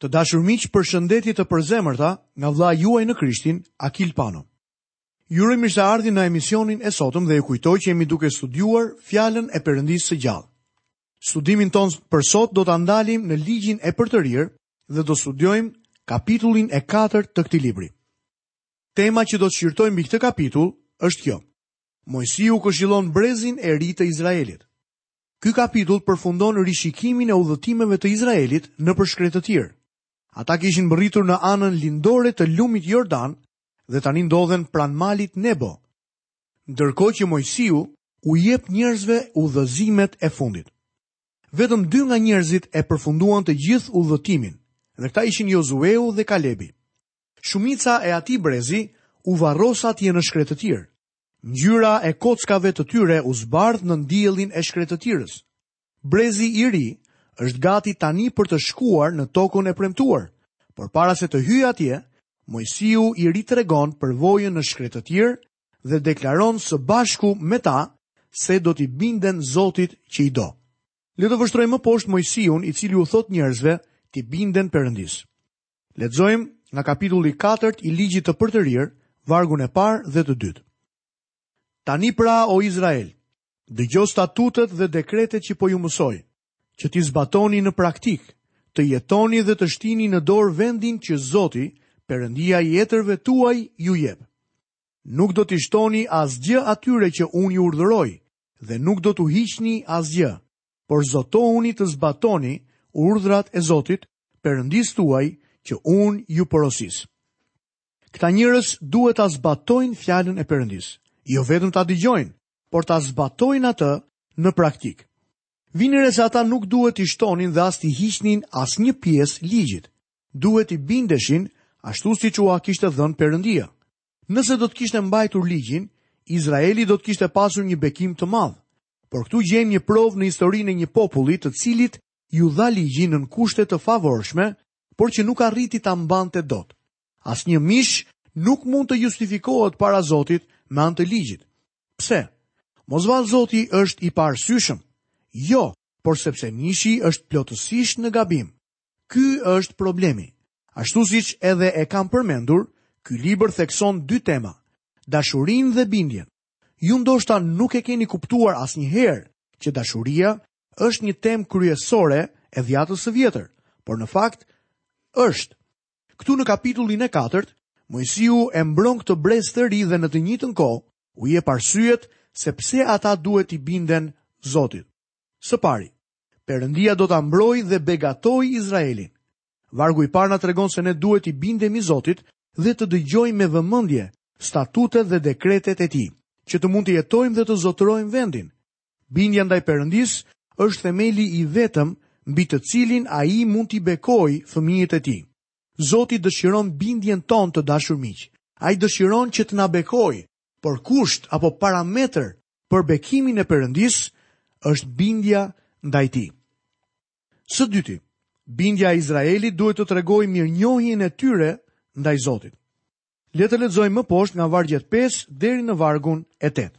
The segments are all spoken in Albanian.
Të dashur miq, përshëndetje të përzemërta nga vëllai juaj në Krishtin, Akil Pano. Ju uroj mirëseardhjen në emisionin e sotëm dhe ju kujtoj që jemi duke studiuar Fjalën e Perëndisë së Gjallë. Studimin tonë për sot do ta ndalim në Ligjin e Përtërirë dhe do studiojmë kapitullin e katërt të këtij libri. Tema që do të shqyrtojmë mbi këtë kapitull është kjo. Mojsiu këshillon brezin e ri të Izraelit. Ky kapitull përfundon rishikimin e udhëtimeve të Izraelit nëpër shkretëtirë. Ata kishin mbërritur në anën lindore të lumit Jordan dhe tani ndodhen pranë malit Nebo, ndërkohë që Moisiu u jep njerëzve udhëzimet e fundit. Vetëm dy nga njerëzit e përfunduan të gjithë udhëtimin, dhe këta ishin Jozueu dhe Kalebi. Shumica e atij brezi u varros atje në shkretëtirë. Ngjyra e kockave të tyre u zbardh nën diellin e shkretëtirës. Brezi i ri është gati tani për të shkuar në Tokën e Premtuar, por para se të hyjë atje, Moisiu i ritregon përvojën në shkretëtirë dhe deklaron së bashku me ta se do t'i binden Zotit që i do. Le të vështrojmë më poshtë Moisiun i cili u thotë njerëzve t'i binden Perëndisë. Lexojmë nga kapitulli i katërt i ligjit të përtërirë, vargun e parë dhe të dytë. Tani pra o Izrael, dëgjo statutet dhe dekretet që po ju mësoj, që t'i zbatoni në praktikë, të jetoni dhe të shtini në dorë vendin që Zoti, Perëndia i etërve tuaj ju jep. Nuk do t'i shtoni asgjë atyre që unë ju urdhëroj dhe nuk do t'u hiqni asgjë. por zotohuni të zbatoni urdhrat e Zotit, Perëndisë tuaj, që unë ju porosis. Këta njerëz duhet ta zbatojnë fjalën e Perëndisë, jo vetëm ta dëgjojnë, por ta zbatojnë atë në praktikë. Vini re se ata nuk duhet t'i shtonin dhe as t'i hiqnin asnjë pjesë ligjit, duhet t'i bindeshin ashtu siç ua kishte dhënë Perëndia. Nëse do të kishte mbajtur ligjin, Izraeli do të kishte pasur një bekim të madh. Por këtu gjejmë një provë në historinë e një populli të cilit iu dha ligji nën kushte të favorshme, por që nuk arriti ta mbante dot. Asnjë mish nuk mund të justifikohet para Zotit me anë të ligjit. Pse? Mos vallë Zoti është i paarsyeshëm. Jo, por sepse mishi është plotësisht në gabim. Ky është problemi. Ashtu siç edhe e kam përmendur, ky libër thekson dy tema, dashurinë dhe bindjen. Ju ndoshta nuk e keni kuptuar asnjëherë që dashuria është një temë kryesore e dhjatës së vjetër, por në fakt është. Këtu në kapitullin e katërt, Mojsiu e mbron këtë brez të ri dhe në të njëjtën kohë u jep arsyet se pse ata duhet t'i binden Zotit. Së pari, Perëndia do ta mbrojë dhe begatojë Izraelin. Vargu i parë na tregon se ne duhet t'i bindemi Zotit dhe të dëgjojmë me vëmendje statutet dhe dekretet e tij, që të mund të jetojmë dhe të zotërojmë vendin. Bindja ndaj Perëndisë është themeli i vetëm mbi të cilin ai mund t'i bekojë fëmijët e tij. Zoti dëshiron bindjen tonë të dashur miq. Ai dëshiron që të na bekojë, por kusht apo parametër për bekimin e Perëndisë është bindja ndaj tij. Së dyti, bindja e Izraelit duhet të tregojë mirënjohjen e tyre ndaj Zotit. Le të lexojmë më poshtë nga vargjet 5 deri në vargun e 8.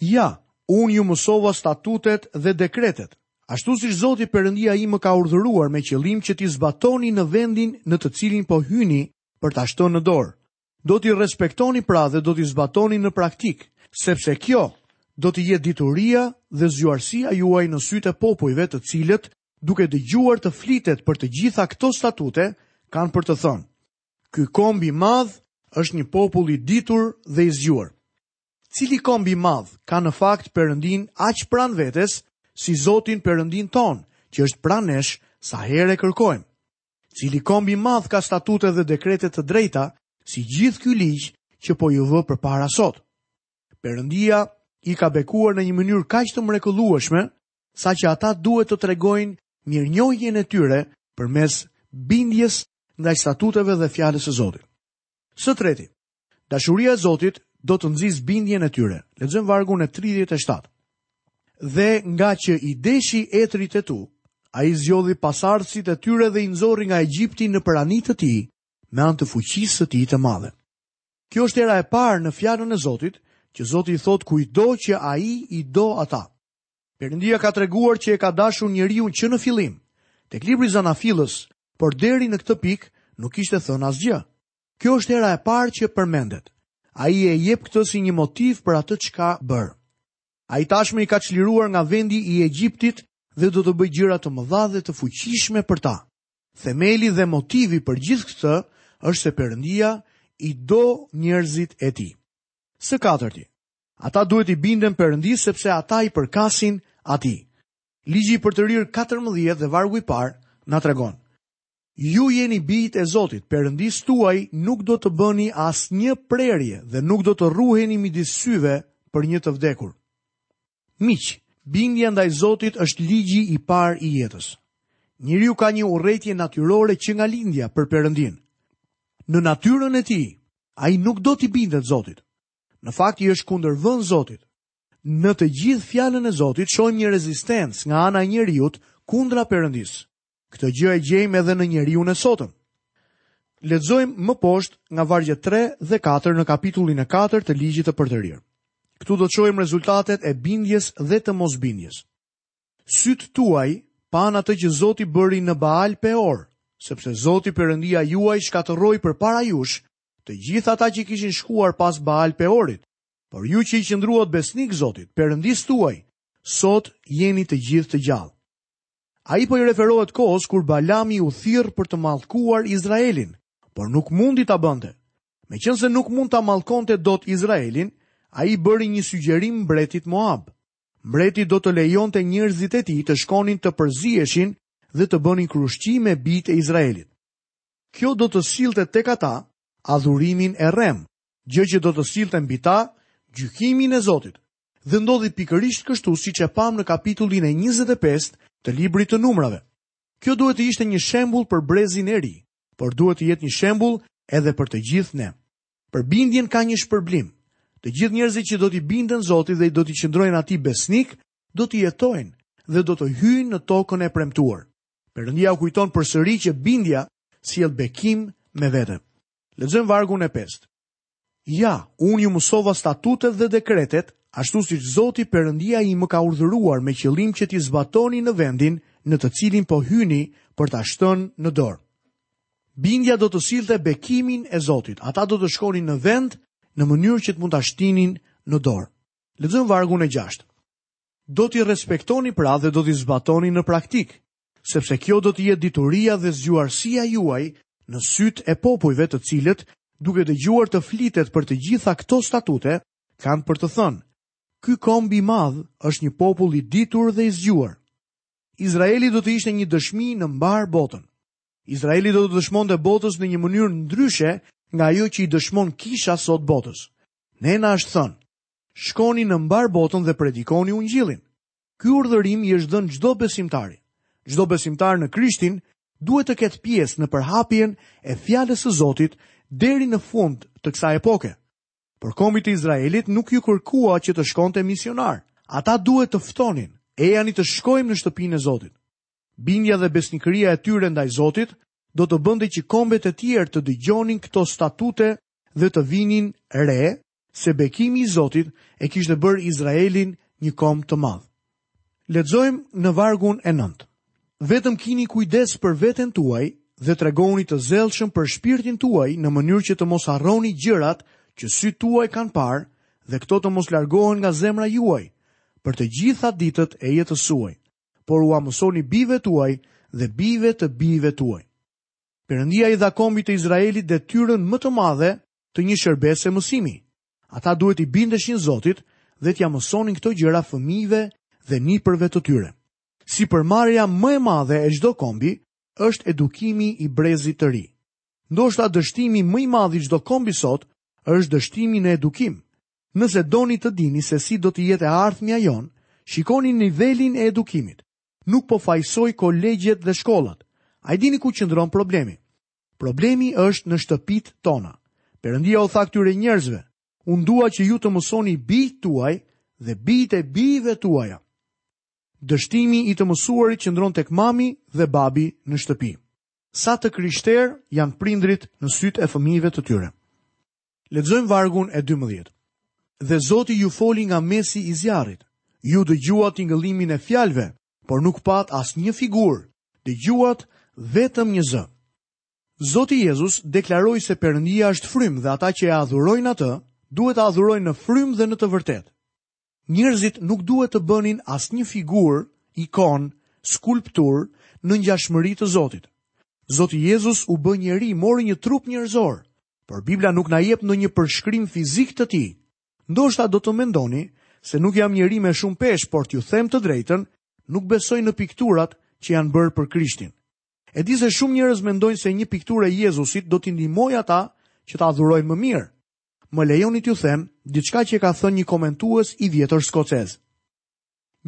Ja, unë ju mësova statutet dhe dekretet, ashtu siç Zoti Perëndia im më ka urdhëruar me qëllim që t'i zbatoni në vendin në të cilin po hyni për ta shtënë në dorë, Do t'i respektoni pra dhe do t'i zbatoni në praktikë, sepse kjo do të jetë dituria dhe zgjuarsia juaj në sytë e popujve të cilët, duke dëgjuar të flitet për të gjitha këto statute, kanë për të thënë, Ky komb i madh është një popull i ditur dhe i zgjuar. Cili komb i madh ka në fakt Perëndinë aq pranë vetes si Zotin Perëndinë tonë, që është pranë nesh sa herë e kërkojmë? Cili komb i madh ka statute dhe dekrete të drejta, si gjithë ky ligj që po ju vë përpara sot? Perëndia i ka bekuar në një mënyrë kaq të mrekullueshme, saqë ata duhet të tregojnë mirënjohjen e tyre përmes bindjes ndaj statuteve dhe fjalës së Zotit. Së treti, dashuria e Zotit do të nxisë bindjen e tyre. Lexojmë vargun e 37. Dhe ngaqë i deshi etërit e tu, ai zgjodhi pasardhësit e tyre dhe i nxori nga Egjipti në prani të tij, me anë të fuqisë së tij të madhe. Kjo është hera e parë në fjalën e Zotit, që Zoti i thotë kujtdo që ai i do ata. Perëndia ka treguar që e ka dashur njeriun që në fillim, tek libri i Zanafillës, por deri në këtë pikë nuk kishte thënë asgjë. Kjo është hera e parë që përmendet. Ai e jep këtë si një motiv për atë ç'ka bërë. Ai tashmë i ka çliruar nga vendi i Egjiptit dhe do të bëjë gjëra të mëdha dhe të fuqishme për ta. Themeli dhe motivi për gjithë këtë është se Perëndia i do njerëzit e tij. Së katërti, Ata duhet t'i binden Perëndisë sepse ata i përkasin Atij. Ligji i Përtërirë katërmbëdhjetë dhe vargu i parë na tregon, Ju jeni bijtë e Zotit, Perëndisë tuaj, nuk do të bëni asnjë prerje dhe nuk do të rruheni midis syve për një të vdekur. Miq, bindja ndaj Zotit është ligji i parë i jetës. Njeriu ka një urrejtje natyrore që nga lindja për Perëndinë. Në natyrën e tij, ai nuk do t'i bindet Zotit. Në fakt i është kundërvënë Zotit. Në të gjithë fjalën e Zotit shohim një rezistencë nga ana e njeriut kundra Perëndisë. Këtë gjë e gjejmë edhe në njeriun e sotëm. Lexojmë më poshtë nga vargjet 3 dhe 4 në kapitullin e 4 të ligjit të përtërirë. Këtu do të shohim rezultatet e bindjes dhe të mosbindjes. Sytë tuaj panë atë që Zoti bëri në Baal Peor, sepse Zoti Perëndia juaj shkatërroi përpara jush të gjithë ata që kishin shkuar pas Baal Peorit, por ju që i qëndruat besnikë Zotit, Perëndisë tuaj, sot jeni të gjithë të gjallë. Ai po i referohet kohës kur Balami u thirr për të mallkuar Izraelin, por nuk mundi ta bënte. Meqenëse nuk mund ta mallkonte dot Izraelin, ai i bëri një sugjerim mbretit Moab. Mbreti do të lejonte njerëzit e tij të shkonin të përziheshin dhe të bënin krushqi me bijtë e Izraelit. Kjo do të sillte tek ata adhurimin e rremë, gjë që do të sillte mbi ta gjykimin e Zotit. Dhe ndodhi pikërisht kështu siç e pamë në kapitullin e njëzet e pestë të librit të Numrave. Kjo duhet të ishte një shembull për brezin e ri, por duhet të jetë një shembull edhe për të gjithë ne. Për bindjen ka një shpërblim. Të gjithë njerëzit që do t'i binden Zotit dhe do t'i qëndrojnë atij besnikë, do të jetojnë dhe do të hyjnë në tokën e premtuar. Perëndia u kujton përsëri që bindja sjell bekim me veten. Lexojmë vargun e 5. Ja, unë ju mësova statutet dhe dekretet, ashtu siç Zoti Perëndia im më ka urdhëruar me qëllim që t'i zbatoni në vendin në të cilin po hyni për ta shtënë në dorë. Bindja do të sillte bekimin e Zotit. Ata do të shkonin në vend në mënyrë që të mund ta shtinin në dorë. Lexojmë vargun e 6. Do t'i respektoni pra dhe do t'i zbatoni në praktikë, sepse kjo do të jetë dituria dhe zgjuarsia juaj në sytë e popujve të cilët, duke dëgjuar të flitet për të gjitha këto statute, kanë për të thënë, Ky komb i madh është një popull i ditur dhe i zgjuar. Izraeli do të ishte një dëshmi në mbarë botën. Izraeli do t'i dëshmonte botës në një mënyrë ndryshe nga ajo që i dëshmon kisha sot botës. Ne na është thënë, Shkoni në mbarë botën dhe predikoni ungjillin. Ky urdhërim i është dhënë çdo besimtari. Çdo besimtar në Krishtin duhet të ketë pjesë në përhapjen e fjalës së Zotit deri në fund të kësaj epoke. Por kombit të Izraelit nuk iu kërkua që të shkonte misionar. Ata duhet të ftonin, ejani të shkojmë në shtëpinë e Zotit. Bindja dhe besnikëria e tyre ndaj Zotit do të bënte që kombet e tjerë të dëgjonin këto statute dhe të vinin re se bekimi i Zotit e kishte bërë Izraelin një komb të madh. Lexojmë në vargun e 9. Vetëm kini kujdes për veten tuaj dhe tregohuni të zellshëm për shpirtin tuaj në mënyrë që të mos harroni gjërat që sytë tuaj kanë parë dhe këto të mos largohen nga zemra juaj për të gjitha ditët e jetës suaj, por ua mësoni bijve tuaj dhe bijve të bijve tuaj. Perëndia i dha kombit të Izraelit detyrën më të madhe të një shërbese mësimi. Ata duhet t'i bindeshin Zotit dhe t'ia mësonin këto gjëra fëmijëve dhe nipërve të tyre. Sipërmarrja më e madhe e çdo kombi është edukimi i brezit të ri. Ndoshta dështimi më i madh i çdo kombi sot është dështimi në edukim. Nëse doni të dini se si do të jetë e ardhmja jonë, shikoni nivelin e edukimit. Nuk po fajësoj kolegjet dhe shkollat. A e dini ku qëndron problemi? Problemi është në shtëpitë tona. Perëndia u tha këtyre njerëzve, unë dua që ju të mësoni bijtë tuaj dhe bijtë e bijve tuaja. Dështimi i të mësuarit qëndron tek mami dhe babi në shtëpi. Sa të krishterë janë prindërit në sytë e fëmijëve të tyre. Lexojmë vargun e 12. Dhe Zoti ju foli nga mesi i zjarrit. Ju dëgjuat tingëllimin e fjalëve, por nuk patë asnjë figurë, dëgjuat vetëm një zë. Zoti Jezus deklaroi se Perëndia është frymë dhe ata që e adhurojnë atë, duhet ta adhurojnë në frymë dhe në të vërtetë. Njerëzit nuk duhet të bënin asnjë figurë, ikonë, skulpturë, në ngjashmëri të Zotit. Zoti Jezus u bë njeri, mori një trup njerëzor, por Bibla nuk na jep ndonjë përshkrim fizik të tij, Ndoshta do të mendoni se nuk jam njeri me shumë peshë, por t'ju them të drejtën, nuk besoj në pikturat që janë bërë për Krishtin. E di se shumë njerëz mendojnë se një pikturë e Jezusit do t'i ndihmojë ata që ta adhurojnë më mirë. Më lejoni t'ju them diçka që ka thënë një komentues i vjetër skocez.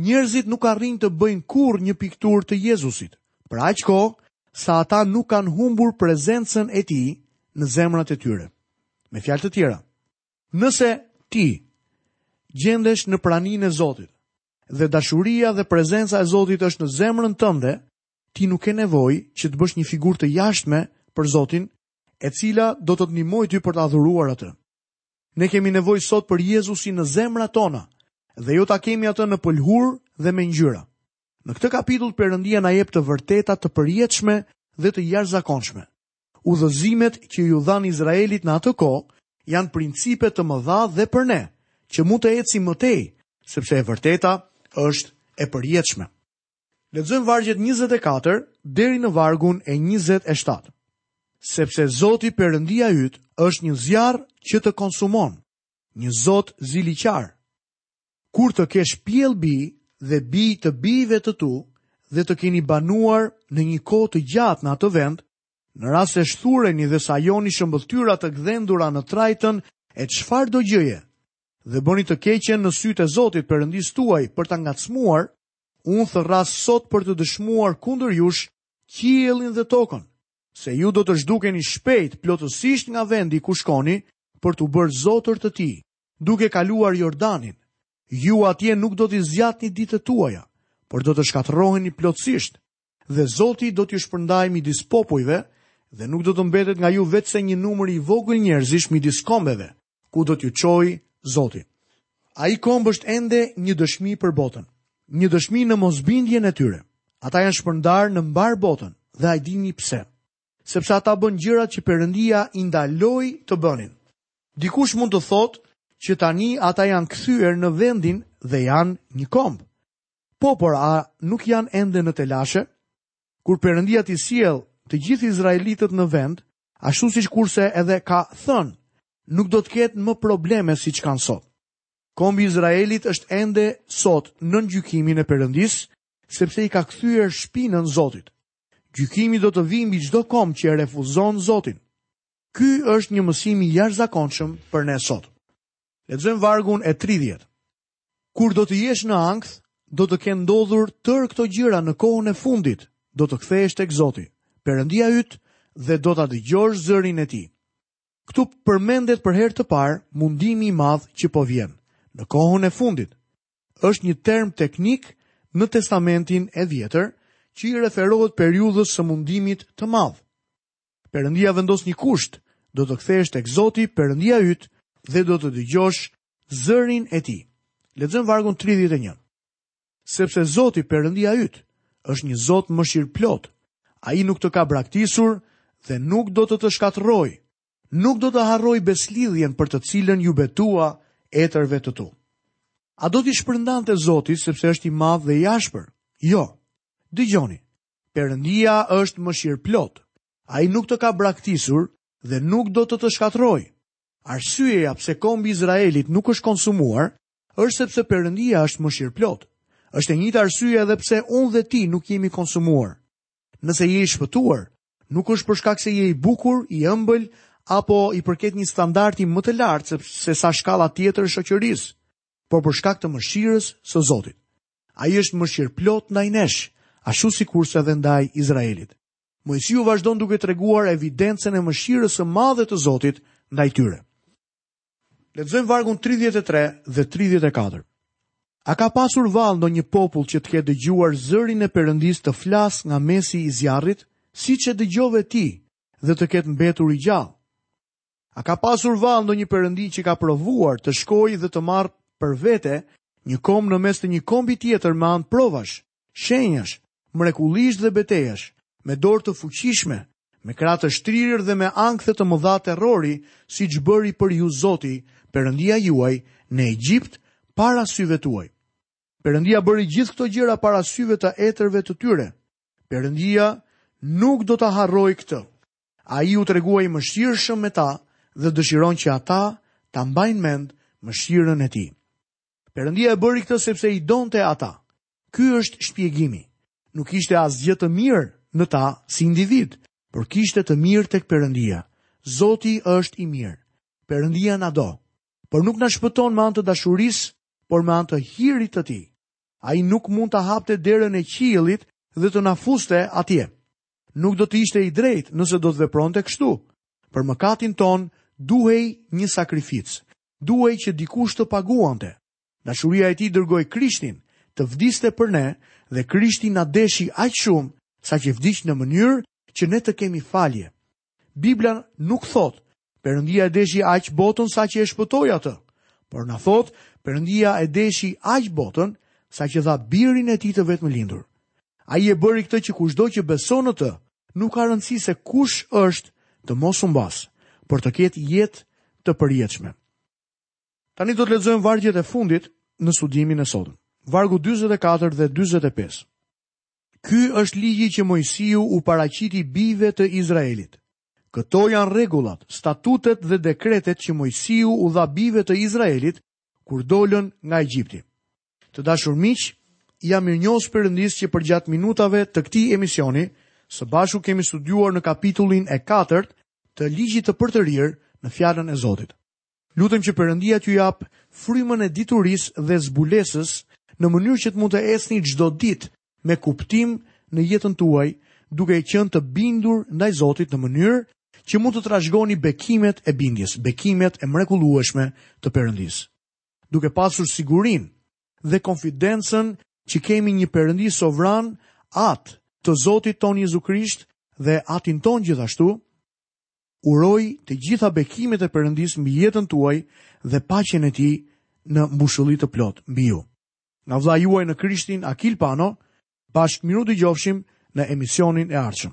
Njerëzit nuk arrijnë të bëjnë kurrë një pikturë të Jezusit, për aq kohë sa ata nuk kanë humbur prezencën e tij në zemrat e tyre. Me fjalë të tjera, Nëse ti gjendesh në praninë e Zotit dhe dashuria dhe prezenca e Zotit është në zemrën tënde, ti nuk ke nevojë që të bësh një figurë të jashtme për Zotin, e cila do të të ndihmojë ty për të adhuruar atë. Ne kemi nevojë sot për Jezusin në zemrat tona dhe jo ta kemi atë në pëlhurë dhe me ngjyra. Në këtë kapitull Perëndia na jep të vërteta të përjetshme dhe të jashtëzakonshme. Udhëzimet që iu dhanë Izraelit në atë kohë janë principe të mëdha dhe për ne, që mund të ecim më tej, sepse e vërteta është e përjetshme. Lexojmë vargjet 24 deri në vargun e 27. Sepse Zoti Perëndia yt është një zjarr që të konsumon, një Zot ziliqar, Kur të kesh pjellë bij dhe bij të bijve të tu dhe të keni banuar në një kohë të gjatë në atë vend, në rast se shthureni dhe sajoni shëmbëlltyra të gdhendura në trajtën e çfarëdo gjëje dhe bëni të keqen në sytë e Zotit Perëndisë tuaj për ta ngacmuar, unë thërras sot për të dëshmuar kundër jush qiellin dhe tokën, se ju do të zhdukeni shpejt plotësisht nga vendi ku shkoni për t'u bërë zotër të tij. Duke kaluar Jordanin, ju atje nuk do t'i zgjatni ditët tuaja, por do të shkatërroheni plotësisht, dhe Zoti do t'ju shpërndajë midis popujve dhe nuk do të mbetet nga ju veçse një numër i vogël njerëzish midis kombeve, ku do t'ju çojë Zoti. Ai komb është ende një dëshmi për botën, një dëshmi në mosbindjen e tyre. Ata janë shpërndarë në mbarë botën dhe a dini pse? Sepse ata bënë gjërat që Perëndia i ndaloi të bënin. Dikush mund të thotë që tani ata janë kthyer në vendin dhe janë një komb. Po, por a nuk janë ende në telashe? Kur Perëndia t'i sjellë të gjithë izraelitët në vend, ashtu siçkurse edhe ka thënë, nuk do të ketë më probleme siç kanë sot. Kombi i Izraelit është ende sot nën gjykimin e Perëndisë, sepse i ka kthyer shpinën Zotit. Gjykimi do të vijë mbi çdo komb që e refuzon Zotin. Ky është një mësim i jashtëzakonshëm për ne sot. Lexojmë vargun e 30. Kur do të jesh në ankth, do të kenë ndodhur tërë këto gjëra në kohën e fundit, do të kthehesh tek Zoti, Perëndia yt dhe do ta dëgjosh zërin e tij. Këtu përmendet për herë të parë mundimi i madh që po vjen në kohën e fundit. është një term teknik në Testamentin e Vjetër që i referohet periudhës së mundimit të madh. Perëndia vendos një kusht, do të kthehesh tek Zoti, Perëndia yt, dhe do të dëgjosh zërin e tij. Lexojmë vargun 31. Sepse Zoti, Perëndia yt, është një Zot mëshirëplot. Ai nuk të ka braktisur dhe nuk do të të shkatërrojë. Nuk do të harrojë besëlidhjen për të cilën iu betua etërve të tu. A do t'i shpërndante Zoti sepse është i madh dhe i ashpër? Jo. Dëgjoni. Perëndia është mëshirëplot. Ai nuk të ka braktisur dhe nuk do të të shkatërrojë. Arsyeja pse kombi i Izraelit nuk është konsumuar është sepse Perëndia është mëshirëplot. Është e njëjta arsye edhe pse unë dhe ti nuk jemi konsumuar. Nëse je i shpëtuar, nuk është për shkak se je i bukur, i ëmbël apo i përket një standardi më të lartë se sa shkalla tjetër e shoqërisë, por për shkak të mëshirës së Zotit. Ai është mëshirplotë ndaj nesh, ashtu sikurse edhe ndaj Izraelit. Moisiu vazhdon duke treguar evidencën e mëshirës së madhe të Zotit ndaj tyre. Lexojmë vargun 33 dhe 34. A ka pasur vallë ndonjë popull që të ketë dëgjuar zërin e Perëndisë të flasë nga mesi i zjarrit, siç e dëgjove ti dhe të ketë mbetur i gjallë? A ka pasur vallë ndonjë perëndi që ka provuar të shkojë dhe të marrë për vete një komb në mes të një kombi tjetër me anë provash, shenjash, mrekullish dhe betejash, me dorë të fuqishme, me krah të shtrirë dhe me ankthe të mëdha terrori, siç bëri për ju Zoti, Perëndia juaj, në Egjipt, para syve tuaj. Perëndia bëri gjithë këto gjëra para syve të etërve të tyre. Perëndia nuk do ta harrojë këtë. Ai u tregua i mëshirshëm me ta dhe dëshiron që ata ta mbajnë mend mëshirën e tij. Perëndia e bëri këtë sepse i donte ata. Ky është shpjegimi. Nuk kishte asgjë të mirë në ta si individë, por kishte të mirë tek Perëndia. Zoti është i mirë. Perëndia na do, por nuk na shpëton me anë të dashurisë, por me anë të hirit të tij. Ai nuk mund ta hapte derën e qiellit dhe të na fuste atje. Nuk do të ishte i drejtë nëse do të vepronte kështu. Për mëkatin tonë duhej një sakrificë. Duhej që dikush të paguante. Dashuria e tij dërgoi Krishtin të vdiste për ne dhe Krishti na deshi aq shumë saqë vdiq në mënyrë që ne të kemi falje. Bibla nuk thotë, Perëndia e deshi aq botën saqë e shpëtoi atë, por na thotë, Perëndia e deshi aq botën saqë dha Birin e tij të vetëmlindur. Ai e bëri këtë që kushdo që beson në të Nuk ka rëndësi se kush është të mos humbasë, por të ketë jetë të përjetshme. Tani do të lexojmë vargjet e fundit në studimin e sotëm. Vargu 44 dhe 45. Ky është ligji që Moisiu u paraqiti bijve të Izraelit. Këto janë rregullat, statutet dhe dekretet që Moisiu u dha bijve të Izraelit kur dolën nga Egjipti. Të dashur miq, jam mirënjohës Perëndisë që përgjatë minutave të këtij emisioni, së bashku kemi studiuar në kapitullin e katërt të Ligjit të Përtërirë në Fjalën e Zotit. Lutem që Perëndia t'ju japë frymën e diturisë dhe zbulesës në mënyrë që të mund të ecni çdo ditë me kuptim në jetën tuaj, duke qenë të bindur ndaj Zotit në mënyrë që mund të trashëgoni bekimet e bindjes, bekimet e mrekullueshme të Perëndisë. duke pasur sigurinë dhe konfidencën që kemi një Perëndi sovran, Atë të Zotit tonë Jezu Krisht dhe Atin tonë gjithashtu, uroj të gjitha bekimet e Perëndisë mbi jetën tuaj dhe paqen e Tij në mbushulli të plotë mbi ju. Nga vëllai juaj në Krishtin Akil Pano, bashkë mirudëgjofshim në emisionin e ardhshëm.